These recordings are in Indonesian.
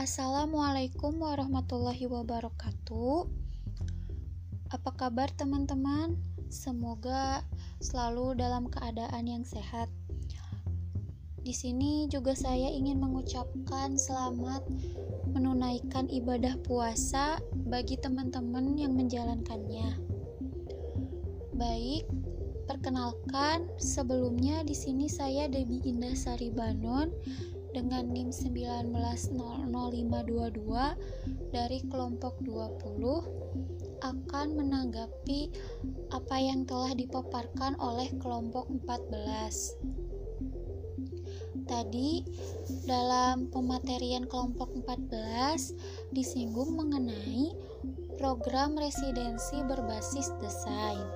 Assalamualaikum warahmatullahi wabarakatuh. Apa kabar teman-teman? Semoga selalu dalam keadaan yang sehat. Di sini juga saya ingin mengucapkan selamat menunaikan ibadah puasa bagi teman-teman yang menjalankannya. Baik, perkenalkan sebelumnya di sini saya Debi Indah Sari Banon dengan NIM 19000522 dari kelompok 20 akan menanggapi apa yang telah dipaparkan oleh kelompok 14. Tadi dalam pematerian kelompok 14 disinggung mengenai program residensi berbasis desain.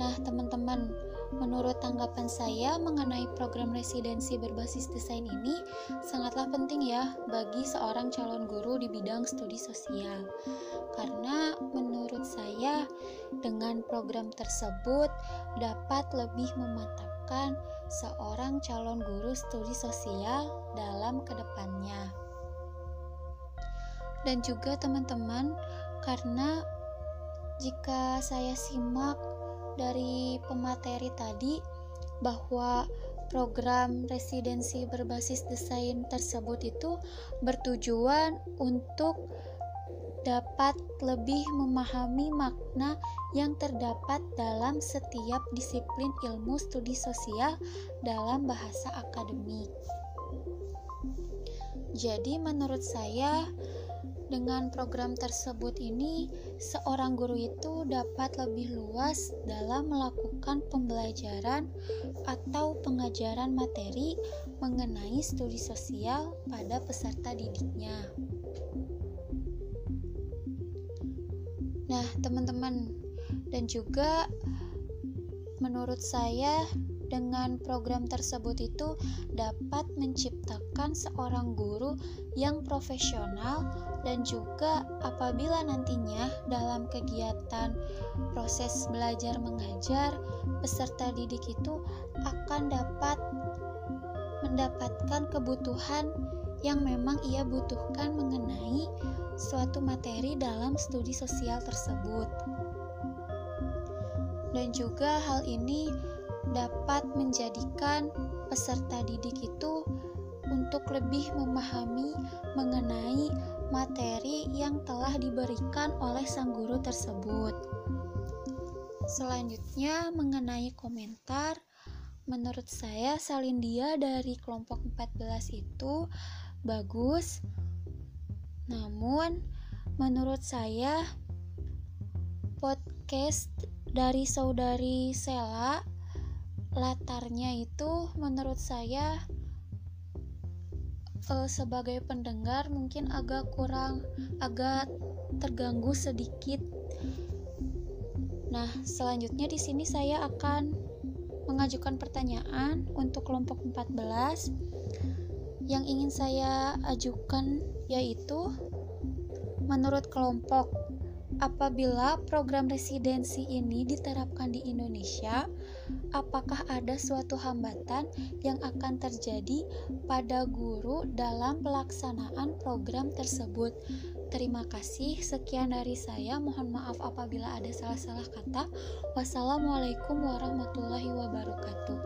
Nah, teman-teman, Menurut tanggapan saya mengenai program residensi berbasis desain ini sangatlah penting ya bagi seorang calon guru di bidang studi sosial. Karena menurut saya dengan program tersebut dapat lebih memantapkan seorang calon guru studi sosial dalam ke depannya. Dan juga teman-teman, karena jika saya simak dari pemateri tadi bahwa program residensi berbasis desain tersebut itu bertujuan untuk dapat lebih memahami makna yang terdapat dalam setiap disiplin ilmu studi sosial dalam bahasa akademik. Jadi menurut saya dengan program tersebut ini, seorang guru itu dapat lebih luas dalam melakukan pembelajaran atau pengajaran materi mengenai studi sosial pada peserta didiknya. Nah, teman-teman, dan juga menurut saya dengan program tersebut itu dapat menciptakan seorang guru yang profesional dan juga apabila nantinya dalam kegiatan proses belajar mengajar peserta didik itu akan dapat mendapatkan kebutuhan yang memang ia butuhkan mengenai suatu materi dalam studi sosial tersebut. Dan juga hal ini dapat menjadikan peserta didik itu untuk lebih memahami mengenai materi yang telah diberikan oleh sang guru tersebut. Selanjutnya mengenai komentar, menurut saya Salindia dari kelompok 14 itu bagus. Namun menurut saya podcast dari saudari Sela latarnya itu menurut saya uh, sebagai pendengar mungkin agak kurang agak terganggu sedikit. Nah, selanjutnya di sini saya akan mengajukan pertanyaan untuk kelompok 14 yang ingin saya ajukan yaitu menurut kelompok Apabila program residensi ini diterapkan di Indonesia, apakah ada suatu hambatan yang akan terjadi pada guru dalam pelaksanaan program tersebut? Terima kasih. Sekian dari saya. Mohon maaf apabila ada salah-salah kata. Wassalamualaikum warahmatullahi wabarakatuh.